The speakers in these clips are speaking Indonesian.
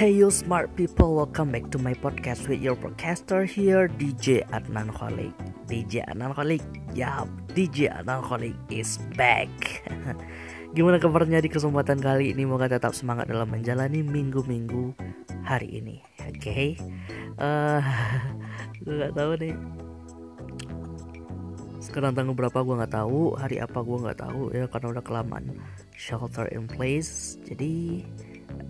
Hey you smart people, welcome back to my podcast with your podcaster here DJ Adnan Kholik. DJ Adnan Kholik, yap, DJ Adnan Kholik is back. Gimana kabarnya di kesempatan kali ini? Moga tetap semangat dalam menjalani minggu-minggu hari ini. Oke, okay? uh, gue gak tahu nih. Sekarang tanggal berapa gue nggak tahu, hari apa gue nggak tahu ya karena udah kelamaan shelter in place. Jadi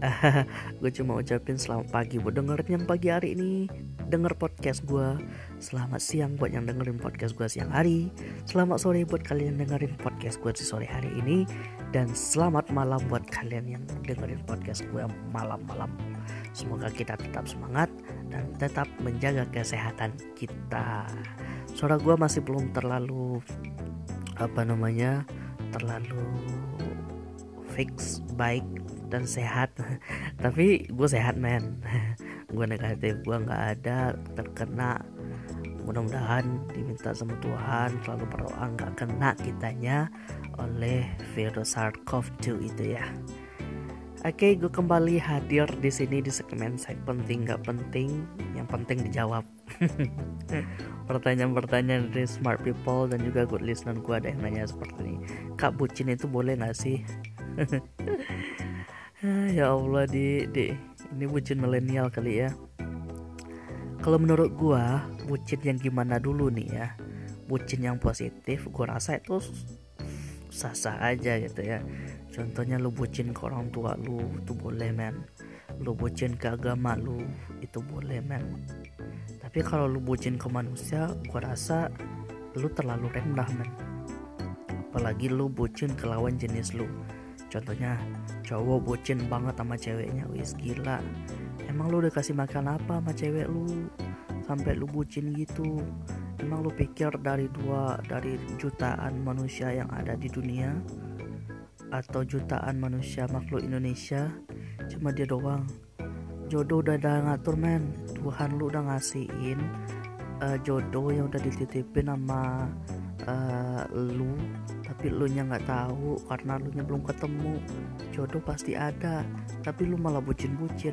gue cuma ucapin selamat pagi buat dengerin yang pagi hari ini. Denger podcast gue selamat siang buat yang dengerin podcast gue siang hari. Selamat sore buat kalian dengerin podcast gue di sore hari ini. Dan selamat malam buat kalian yang dengerin podcast gue malam-malam. Semoga kita tetap semangat dan tetap menjaga kesehatan kita. Suara gue masih belum terlalu apa namanya terlalu fix baik dan sehat tapi gue sehat men gue negatif gue nggak ada terkena mudah-mudahan diminta sama Tuhan selalu berdoa nggak kena kitanya oleh virus SARS-CoV-2 itu ya Oke, gue kembali hadir di sini di segmen saya penting nggak penting, yang penting dijawab. Pertanyaan-pertanyaan dari smart people dan juga good listener gue ada yang nanya seperti ini. Kak bucin itu boleh nggak sih? Ya Allah di di ini bucin milenial kali ya. Kalau menurut gua bucin yang gimana dulu nih ya? Bucin yang positif gua rasa itu sah-sah aja gitu ya. Contohnya lu bucin ke orang tua lu itu boleh men. Lu bucin ke agama lu itu boleh men. Tapi kalau lu bucin ke manusia gua rasa lu terlalu rendah men. Apalagi lu bucin ke lawan jenis lu contohnya cowok bucin banget sama ceweknya wis gila. Emang lu udah kasih makan apa sama cewek lu? Sampai lu bucin gitu. Emang lu pikir dari dua dari jutaan manusia yang ada di dunia atau jutaan manusia makhluk Indonesia cuma dia doang. Jodoh udah ada ngatur men. Tuhan lu udah ngasihin uh, jodoh yang udah dititipin sama uh, lu tapi lu nya nggak tahu karena lu nya belum ketemu. Jodoh pasti ada tapi lu malah bucin-bucin.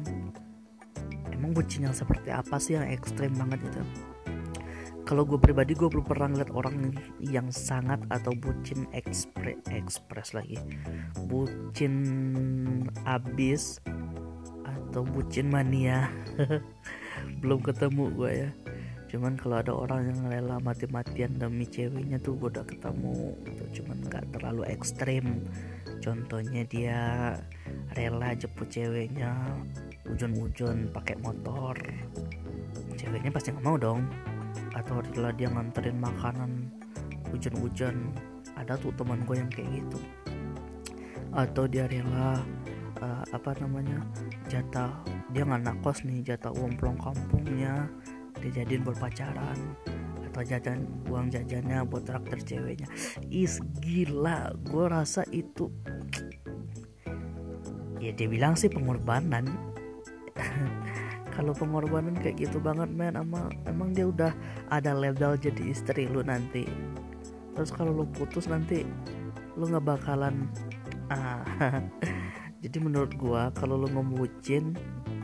Emang bucin yang seperti apa sih yang ekstrem banget itu? Kalau gue pribadi gue belum pernah ngeliat orang yang sangat atau bucin ekspres ekspres lagi. Bucin abis atau bucin mania. Belum ketemu gue ya cuman kalau ada orang yang rela mati-matian demi ceweknya tuh gue udah ketemu gitu. Cuman nggak terlalu ekstrim. Contohnya dia rela jemput ceweknya hujan-hujan pakai motor. Ceweknya pasti nggak mau dong. Atau rela dia nganterin makanan hujan-hujan. Ada tuh teman gue yang kayak gitu. Atau dia rela uh, apa namanya jatah dia nggak nakos nih jatah uang pulang kampungnya dijadiin buat pacaran atau jajan uang jajannya buat traktir ceweknya. Is gila gue rasa itu ya dia bilang sih pengorbanan. Kalau pengorbanan kayak gitu banget men emang emang dia udah ada level jadi istri lu nanti. Terus kalau lu putus nanti lu nggak bakalan ah, jadi menurut gua kalau lu ngebucin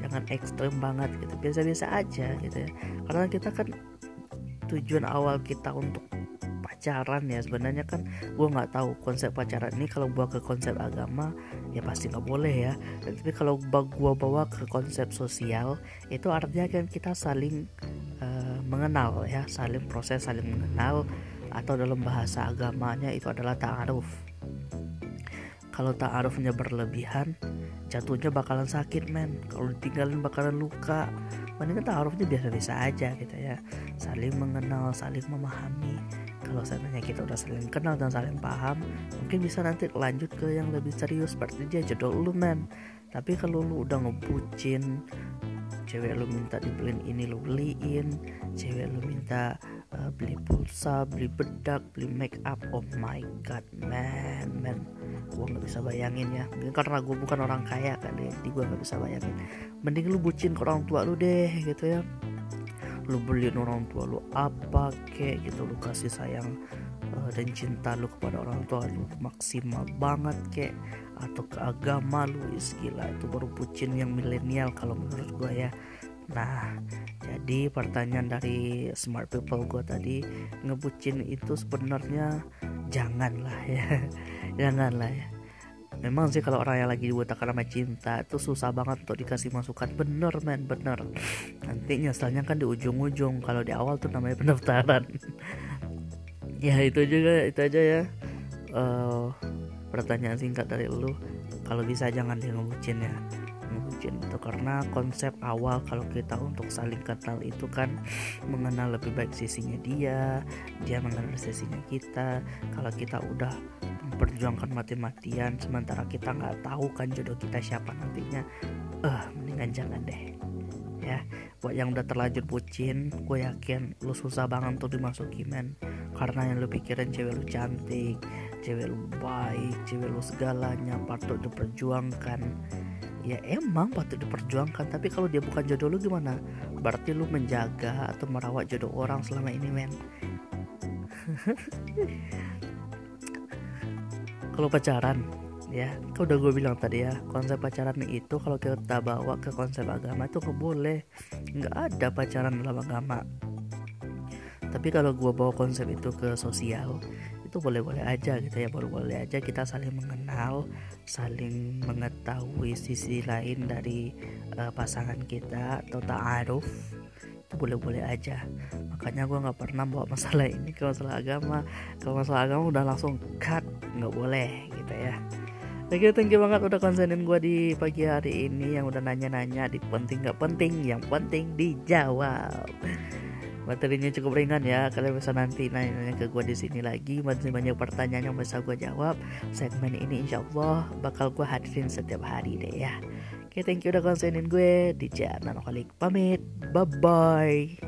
jangan ekstrem banget gitu. Biasa-biasa aja gitu ya. Karena kita kan tujuan awal kita untuk pacaran ya sebenarnya kan gue nggak tahu konsep pacaran ini. Kalau bawa ke konsep agama ya pasti nggak boleh ya. Tapi kalau gue bawa ke konsep sosial itu artinya kan kita saling uh, mengenal ya. Saling proses saling mengenal atau dalam bahasa agamanya itu adalah ta'aruf kalau ta'arufnya berlebihan jatuhnya bakalan sakit men. Kalau ditinggalin bakalan luka. Mendingan taarufnya biasa-biasa aja gitu ya. Saling mengenal saling memahami. Kalau seandainya kita udah saling kenal dan saling paham mungkin bisa nanti lanjut ke yang lebih serius. Seperti dia jodoh lu men. Tapi kalau lu udah ngebucin cewek lu minta dibeliin ini lu beliin. Cewek lu minta uh, beli pulsa beli bedak beli make up. Oh my god man man. Gue nggak bisa bayangin ya. Mungkin karena gue bukan orang kaya kali ya, jadi gue nggak bisa bayangin. Mending lu bucin ke orang tua lu deh gitu ya. Lu beliin orang tua lu apa kek gitu. Lu kasih sayang uh, dan cinta lu kepada orang tua lu maksimal banget kek. Atau ke agama lu is gila. Itu baru bucin yang milenial kalau menurut gue ya. Nah jadi pertanyaan dari smart people gue tadi ngebucin itu sebenarnya janganlah ya. Janganlah ya. Memang sih kalau orang yang lagi dibuta karena cinta itu susah banget untuk dikasih masukan. Bener men bener. Nanti nyeselnya kan di ujung-ujung. Kalau di awal tuh namanya pendaftaran. Ya itu juga itu aja ya. Uh, pertanyaan singkat dari lu. Kalau bisa jangan dia ngebucin ya ngebucin itu karena konsep awal kalau kita untuk saling kenal itu kan mengenal lebih baik sisinya dia dia mengenal sisinya kita. Kalau kita udah memperjuangkan mati-matian sementara kita nggak tahu kan jodoh kita siapa nantinya eh uh, mendingan jangan deh. Ya buat yang udah terlanjur bucin gue yakin lu susah banget untuk dimasuki men. Karena yang lu pikirin cewek lu cantik cewek lu baik cewek lu segalanya patut diperjuangkan ya emang patut diperjuangkan. Tapi kalau dia bukan jodoh lu gimana? Berarti lu menjaga atau merawat jodoh orang selama ini men. Kalau pacaran ya kan udah gue bilang tadi ya konsep pacaran itu kalau kita bawa ke konsep agama itu nggak boleh. Nggak ada pacaran dalam agama. Tapi kalau gue bawa konsep itu ke sosial itu boleh-boleh aja gitu ya boleh-boleh aja kita saling mengenal saling mengetahui sisi lain dari uh, pasangan kita atau ta'aruf itu boleh-boleh aja. Makanya gue nggak pernah bawa masalah ini ke masalah agama. Kalau masalah agama udah langsung cut nggak boleh gitu ya. Oke, okay, thank you banget udah konsenin gue di pagi hari ini yang udah nanya-nanya di penting gak penting, yang penting dijawab. Materinya cukup ringan ya, kalian bisa nanti nanya-nanya ke gue di sini lagi. Masih banyak pertanyaan yang bisa gue jawab. Segmen ini insya Allah bakal gue hadirin setiap hari deh ya. Oke, okay, thank you udah konsenin gue. di channel Kalik pamit. Bye bye.